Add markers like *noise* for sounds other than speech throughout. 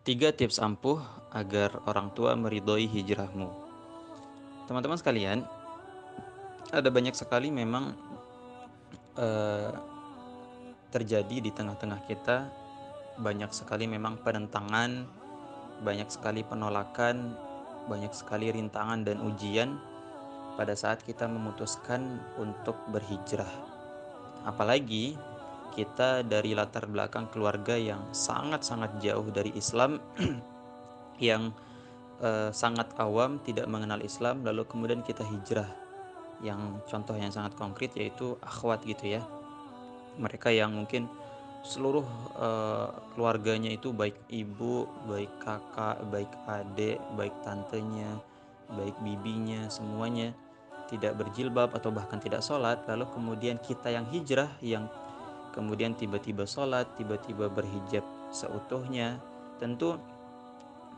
Tiga tips ampuh agar orang tua meridhoi hijrahmu. Teman-teman sekalian, ada banyak sekali memang eh, terjadi di tengah-tengah kita, banyak sekali memang penentangan, banyak sekali penolakan, banyak sekali rintangan dan ujian pada saat kita memutuskan untuk berhijrah. Apalagi kita dari latar belakang keluarga yang sangat-sangat jauh dari Islam *clears throat* yang uh, sangat awam tidak mengenal Islam lalu kemudian kita hijrah. Yang contoh yang sangat konkret yaitu akhwat gitu ya. Mereka yang mungkin seluruh uh, keluarganya itu baik ibu, baik kakak, baik adik, baik tantenya, baik bibinya, semuanya tidak berjilbab atau bahkan tidak sholat. Lalu kemudian kita yang hijrah yang kemudian tiba-tiba sholat, tiba-tiba berhijab seutuhnya, tentu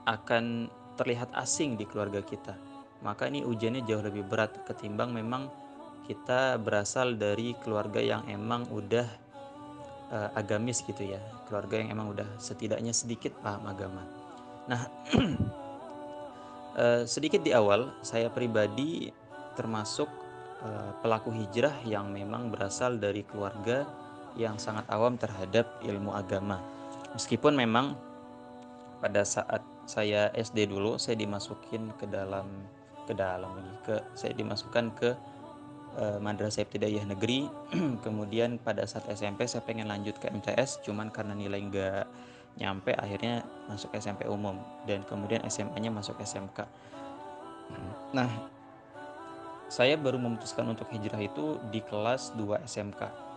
akan terlihat asing di keluarga kita. Maka ini ujiannya jauh lebih berat ketimbang memang kita berasal dari keluarga yang emang udah uh, agamis gitu ya, keluarga yang emang udah setidaknya sedikit paham agama. Nah, uh, *clears throat* sedikit di awal saya pribadi termasuk uh, pelaku hijrah yang memang berasal dari keluarga yang sangat awam terhadap ilmu agama. Meskipun memang pada saat saya SD dulu saya dimasukin ke dalam ke dalam lagi ke saya dimasukkan ke uh, Madrasah Ibtidaiyah Negeri. *clears throat* Kemudian pada saat SMP saya pengen lanjut ke MTS cuman karena nilai nggak nyampe akhirnya masuk SMP umum dan kemudian SMA-nya masuk SMK. *clears throat* Nah, saya baru memutuskan untuk hijrah itu di kelas 2 SMK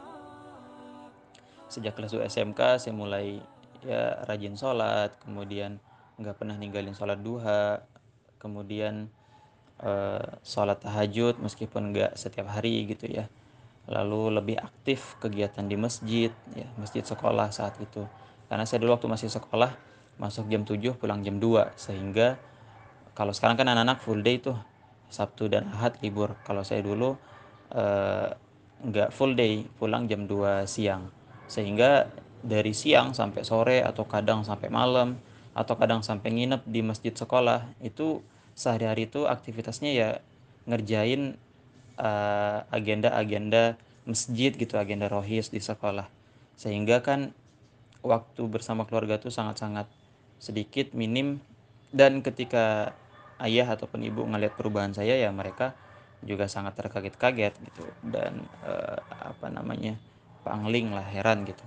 sejak kelas 2 SMK saya mulai ya rajin sholat kemudian nggak pernah ninggalin sholat duha kemudian uh, sholat tahajud meskipun nggak setiap hari gitu ya. Lalu lebih aktif kegiatan di masjid ya masjid sekolah saat itu. Karena saya dulu waktu masih sekolah masuk jam 7 pulang jam 2 sehingga kalau sekarang kan anak-anak full day tuh Sabtu dan Ahad libur. Kalau saya dulu uh, nggak full day pulang jam 2 siang sehingga dari siang sampai sore atau kadang sampai malam atau kadang sampai nginep di masjid sekolah itu sehari-hari itu aktivitasnya ya ngerjain eh, agenda-agenda masjid gitu agenda rohis di sekolah. Sehingga kan waktu bersama keluarga tuh sangat-sangat sedikit minim. Dan ketika ayah ataupun ibu ngelihat perubahan saya ya mereka juga sangat terkaget-kaget gitu. Dan uh, apa namanya pangling lah heran gitu.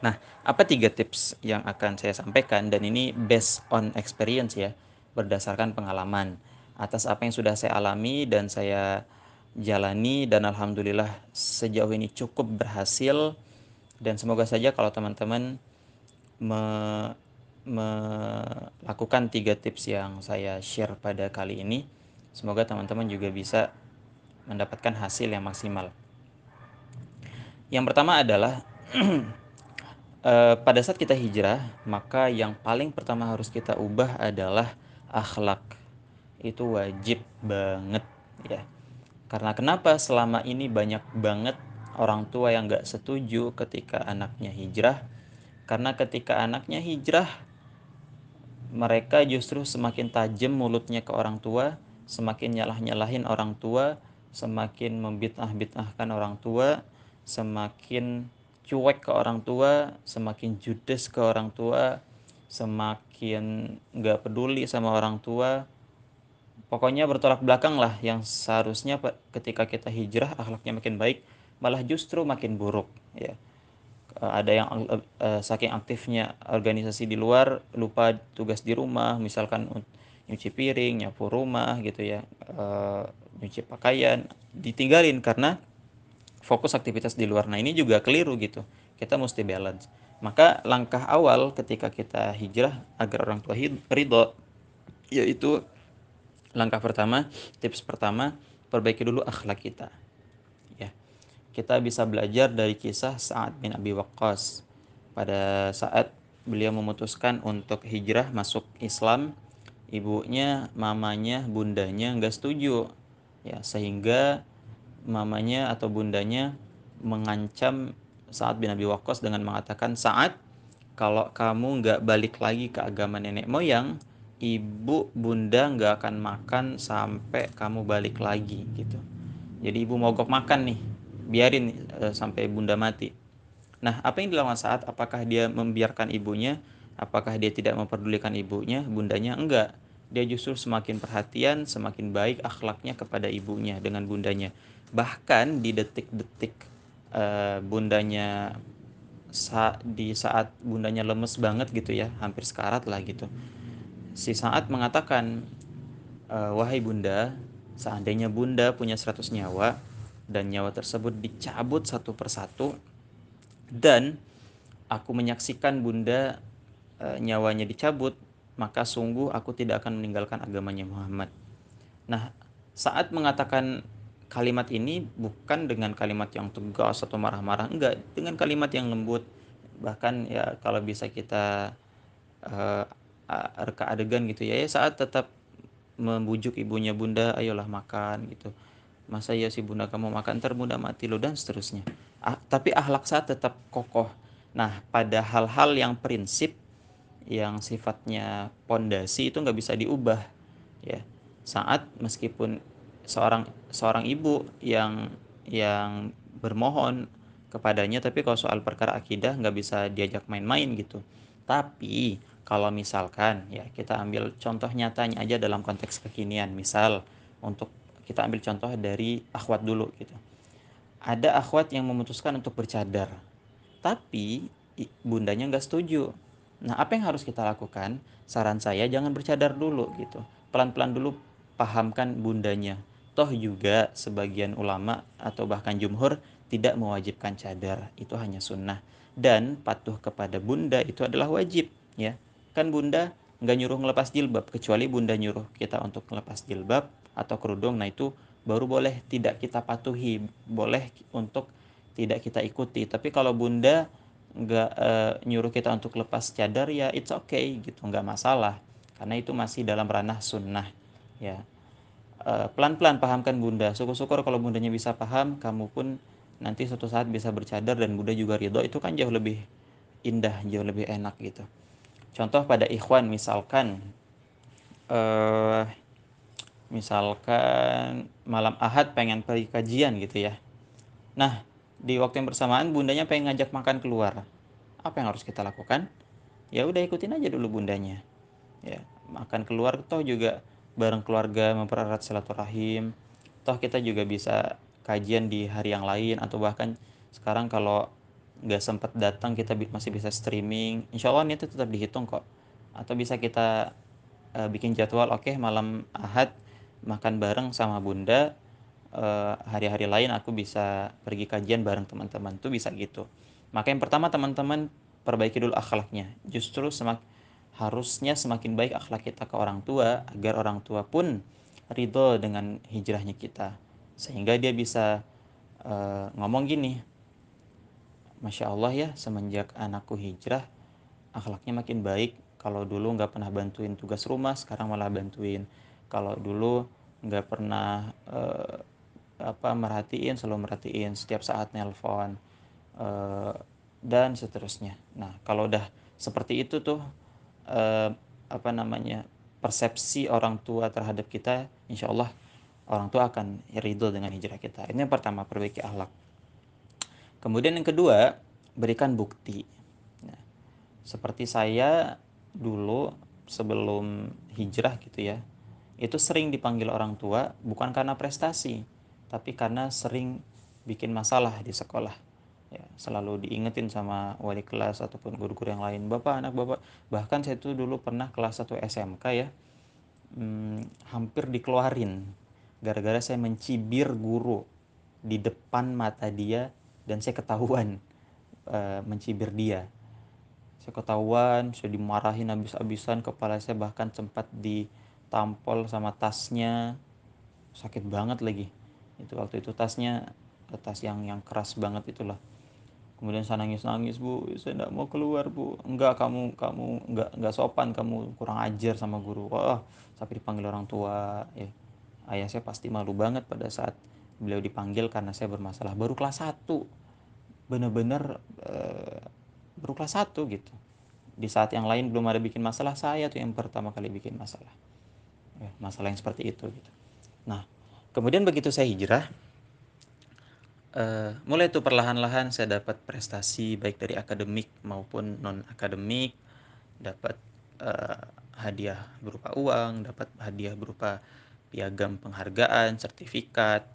Nah apa tiga tips yang akan saya sampaikan? Dan ini based on experience ya berdasarkan pengalaman. Atas apa yang sudah saya alami dan saya jalani dan alhamdulillah sejauh ini cukup berhasil. Dan semoga saja kalau teman-teman me, melakukan tiga tips yang saya share pada kali ini semoga teman-teman juga bisa mendapatkan hasil yang maksimal yang pertama adalah uh, *clears throat* pada saat kita hijrah, maka yang paling pertama harus kita ubah adalah akhlak. Itu wajib banget ya. Karena kenapa selama ini banyak banget orang tua yang gak setuju ketika anaknya hijrah? Karena ketika anaknya hijrah, mereka justru semakin tajam mulutnya ke orang tua, semakin nyalah-nyalahin orang tua, semakin membitnah-bitnahkan orang tua, semakin cuek ke orang tua, semakin judes ke orang tua, semakin nggak peduli sama orang tua. Pokoknya bertolak belakang lah yang seharusnya ketika kita hijrah akhlaknya makin baik, malah justru makin buruk ya. Eh, ada yang uh, saking aktifnya organisasi di luar lupa tugas di rumah, misalkan nyuci piring, nyapu rumah gitu ya, nyuci pakaian, ditinggalin karena fokus aktivitas di luar. Nah, ini juga keliru gitu. Kita mesti balance. Maka langkah awal ketika kita hijrah agar orang tua ridho yaitu langkah pertama, tips pertama, perbaiki dulu akhlak kita. Ya. Kita bisa belajar dari kisah Sa'ad bin Abi Waqqas pada saat beliau memutuskan untuk hijrah masuk Islam, ibunya, mamanya, bundanya nggak setuju. Ya, sehingga mamanya atau bundanya mengancam Sa'ad bin Abi Waqqas dengan mengatakan Sa'ad kalau kamu nggak balik lagi ke agama nenek moyang ibu bunda nggak akan makan sampai kamu balik lagi gitu. Jadi ibu mogok makan nih biarin e, sampai bunda mati. Nah apa yang dilakukan saat apakah dia membiarkan ibunya? Apakah dia tidak memperdulikan ibunya bundanya? Enggak dia justru semakin perhatian semakin baik akhlaknya kepada ibunya dengan bundanya. Bahkan di detik-detik e, bundanya sa di saat bundanya lemes banget gitu ya hampir sekarat lah gitu. Si saat mengatakan e, wahai bunda seandainya bunda punya 100 nyawa dan nyawa tersebut dicabut satu persatu dan aku menyaksikan bunda e, nyawanya dicabut maka sungguh aku tidak akan meninggalkan agamanya Muhammad. Nah saat mengatakan kalimat ini bukan dengan kalimat yang tegas atau marah-marah enggak. Dengan kalimat yang lembut. Bahkan ya kalau bisa kita uh, reka adegan gitu ya, ya saat tetap membujuk ibunya bunda ayolah makan gitu. Masa ya si bunda kamu makan? Ntar mati lo dan seterusnya. Ah, tapi ahlak saat tetap kokoh. Nah pada hal-hal yang prinsip yang sifatnya pondasi itu nggak bisa diubah ya. Saat meskipun seorang seorang ibu yang yang bermohon kepadanya tapi kalau soal perkara akidah nggak bisa diajak main-main gitu. Tapi kalau misalkan ya kita ambil contoh nyatanya aja dalam konteks kekinian. Misal untuk kita ambil contoh dari akhwat dulu gitu. Ada akhwat yang memutuskan untuk bercadar tapi bundanya nggak setuju nah apa yang harus kita lakukan saran saya jangan bercadar dulu gitu pelan-pelan dulu pahamkan bundanya Toh juga sebagian ulama atau bahkan jumhur tidak mewajibkan cadar, itu hanya sunnah. Dan patuh kepada bunda itu adalah wajib, ya. Kan bunda nggak nyuruh ngelepas jilbab, kecuali bunda nyuruh kita untuk ngelepas jilbab atau kerudung, nah itu baru boleh tidak kita patuhi, boleh untuk tidak kita ikuti. Tapi kalau bunda nggak e, nyuruh kita untuk lepas cadar ya it's okay gitu, nggak masalah, karena itu masih dalam ranah sunnah, ya. Eh, pelan-pelan pahamkan bunda. Syukur-syukur kalau bundanya bisa paham kamu pun nanti suatu saat bisa bercadar dan bunda juga ridho. Itu kan jauh lebih indah jauh lebih enak gitu. Contoh pada ikhwan misalkan uh, misalkan malam ahad pengen pergi kajian gitu ya. Nah di waktu yang bersamaan bundanya pengen ngajak makan keluar. Apa yang harus kita lakukan? Ya udah ikutin aja dulu bundanya. Ya makan keluar toh juga bareng keluarga mempererat silaturahim. Toh kita juga bisa kajian di hari yang lain atau bahkan sekarang kalau nggak sempat datang kita masih bisa streaming. Insya Allah ini tetap dihitung kok. Atau bisa kita uh, bikin jadwal oke okay, malam ahad makan bareng sama bunda hari-hari lain aku bisa pergi kajian bareng teman-teman tuh bisa gitu. Maka yang pertama teman-teman perbaiki dulu akhlaknya. Justru semakin harusnya semakin baik akhlak kita ke orang tua agar orang tua pun ridho dengan hijrahnya kita. Sehingga dia bisa uh, ngomong gini Masya Allah ya semenjak anakku hijrah akhlaknya makin baik. Kalau dulu nggak pernah bantuin tugas rumah sekarang malah bantuin. Kalau dulu nggak pernah uh, apa merhatiin selalu merhatiin setiap saat nelpon uh, dan seterusnya. Nah kalau udah seperti itu tuh uh, apa namanya persepsi orang tua terhadap kita insya Allah orang tua akan ridho dengan hijrah kita. Ini yang pertama perbaiki akhlak. Kemudian yang kedua berikan bukti. Nah, seperti saya dulu sebelum hijrah gitu ya itu sering dipanggil orang tua bukan karena prestasi tapi karena sering bikin masalah di sekolah. Ya, selalu diingetin sama wali kelas ataupun guru-guru yang lain bapak anak bapak. Bahkan saya tuh dulu pernah kelas 1 SMK ya hmm, hampir dikeluarin gara-gara saya mencibir guru di depan mata dia dan saya ketahuan uh, *laughs* mencibir dia. Saya ketahuan saya dimarahin habis-habisan kepala saya bahkan sempat ditampol sama tasnya. Sakit banget lagi itu waktu itu tasnya tas yang yang keras banget itulah. Kemudian saya nangis nangis bu saya tidak mau keluar bu. Enggak kamu kamu enggak enggak sopan kamu kurang ajar sama guru. Wah sampai dipanggil orang tua ya. Ayah saya pasti malu banget pada saat beliau dipanggil karena saya bermasalah baru kelas 1 bener-bener uh, baru kelas 1 gitu. Di saat yang lain belum ada bikin masalah saya tuh yang pertama kali bikin masalah. Ya, masalah yang seperti itu gitu. Nah kemudian begitu saya hijrah uh, mulai tuh perlahan-lahan saya dapat prestasi baik dari akademik maupun non akademik dapat uh, hadiah berupa uang dapat hadiah berupa piagam penghargaan sertifikat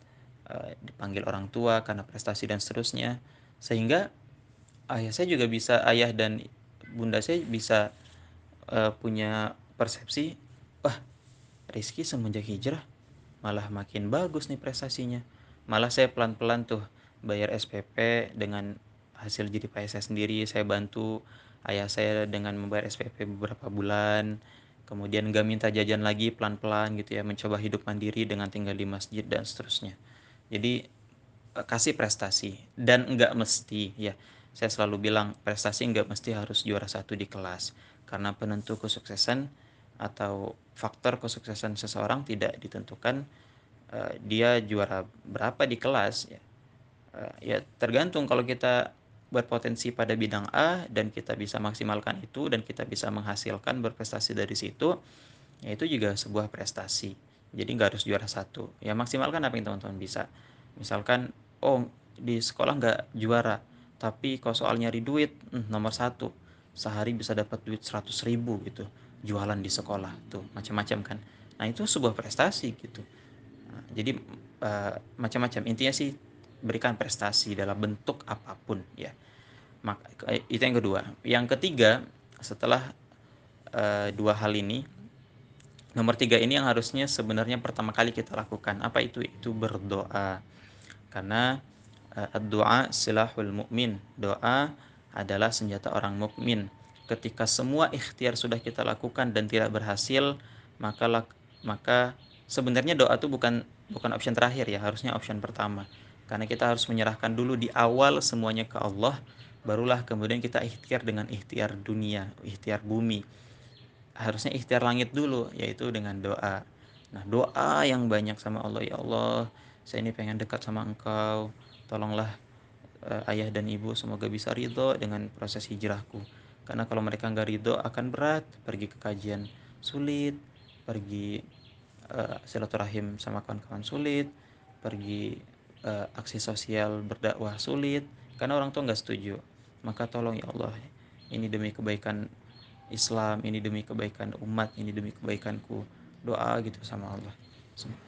uh, dipanggil orang tua karena prestasi dan seterusnya. Sehingga ayah saya juga bisa ayah dan bunda saya bisa uh, punya persepsi wah Rizky semenjak hijrah malah makin bagus nih prestasinya. Malah saya pelan-pelan tuh bayar SPP dengan hasil jadi payah saya sendiri saya bantu ayah saya dengan membayar SPP beberapa bulan. Kemudian gak minta jajan lagi pelan-pelan gitu ya mencoba hidup mandiri dengan tinggal di masjid dan seterusnya. Jadi eh, kasih prestasi. Dan enggak mesti ya saya selalu bilang prestasi nggak mesti harus juara satu di kelas. Karena penentu kesuksesan atau faktor kesuksesan seseorang tidak ditentukan uh, dia juara berapa di kelas ya. Uh, ya tergantung kalau kita berpotensi pada bidang A dan kita bisa maksimalkan itu dan kita bisa menghasilkan berprestasi dari situ ya itu juga sebuah prestasi. Jadi nggak harus juara satu. Ya maksimalkan apa yang teman-teman bisa. Misalkan oh di sekolah nggak juara tapi kalau soal nyari duit hmm, nomor satu. Sehari bisa dapat duit 100 ribu gitu jualan di sekolah tuh macam-macam kan. Nah itu sebuah prestasi gitu. Nah, jadi uh, macam-macam. Intinya sih berikan prestasi dalam bentuk apa pun ya. Maka itu yang kedua. Yang ketiga setelah uh, dua hal ini nomor tiga ini yang harusnya sebenarnya pertama kali kita lakukan. Apa itu? Itu berdoa. Karena uh, doa silahul mukmin doa adalah senjata orang mukmin ketika semua ikhtiar sudah kita lakukan dan tidak berhasil maka maka sebenarnya doa itu bukan bukan option terakhir ya harusnya option pertama. Karena kita harus menyerahkan dulu di awal semuanya ke Allah barulah kemudian kita ikhtiar dengan ikhtiar dunia ikhtiar bumi. Harusnya ikhtiar langit dulu yaitu dengan doa. Nah doa yang banyak sama Allah ya Allah saya ini pengen dekat sama engkau. Tolonglah uh, ayah dan ibu semoga bisa ridho dengan proses hijrahku karena kalau mereka nggak ridho akan berat. Pergi ke kajian sulit pergi uh, silaturahim sama kawan-kawan sulit pergi uh, aksi sosial berdakwah sulit. Karena orang tua nggak setuju. Maka tolong ya Allah ini demi kebaikan Islam ini demi kebaikan umat ini demi kebaikanku. Doa gitu sama Allah.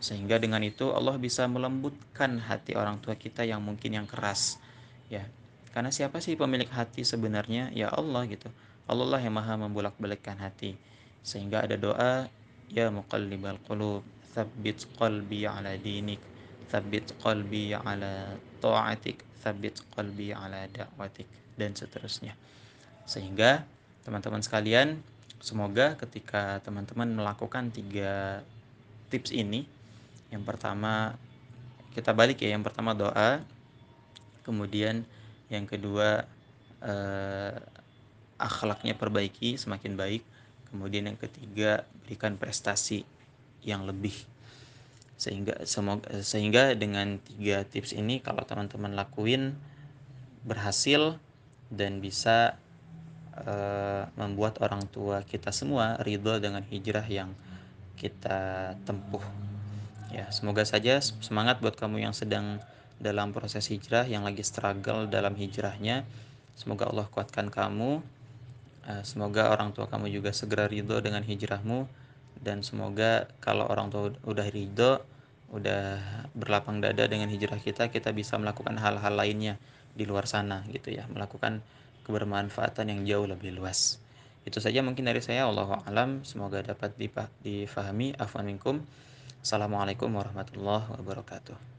Sehingga dengan itu Allah bisa melembutkan hati orang tua kita yang mungkin yang keras ya karena siapa sih pemilik hati sebenarnya? Ya Allah gitu. Allah lah yang maha membolak-balikkan hati. Sehingga ada doa ya muqallibal qulub tsabbit qalbi ala dinik tsabbit qalbi ala ta'atik tsabbit qalbi ala da'watik dan seterusnya. Sehingga teman-teman sekalian semoga ketika teman-teman melakukan tiga tips ini yang pertama kita balik ya yang pertama doa kemudian yang kedua eh, akhlaknya perbaiki semakin baik kemudian yang ketiga berikan prestasi yang lebih sehingga semoga sehingga dengan tiga tips ini kalau teman-teman lakuin berhasil dan bisa uh, membuat orang tua kita semua ridho dengan hijrah yang kita tempuh. Ya, semoga saja semangat buat kamu yang sedang dalam proses hijrah, yang lagi struggle dalam hijrahnya. Semoga Allah kuatkan kamu. Eh, semoga orang tua kamu juga segera ridho dengan hijrahmu dan semoga kalau orang tua udah ridho, udah berlapang dada dengan hijrah kita, kita bisa melakukan hal-hal lainnya di luar sana gitu ya, melakukan kebermanfaatan yang jauh lebih luas. Itu saja mungkin dari saya. Allah alam. Semoga dapat difahami. Afwan minkum. Assalamualaikum warahmatullahi wabarakatuh.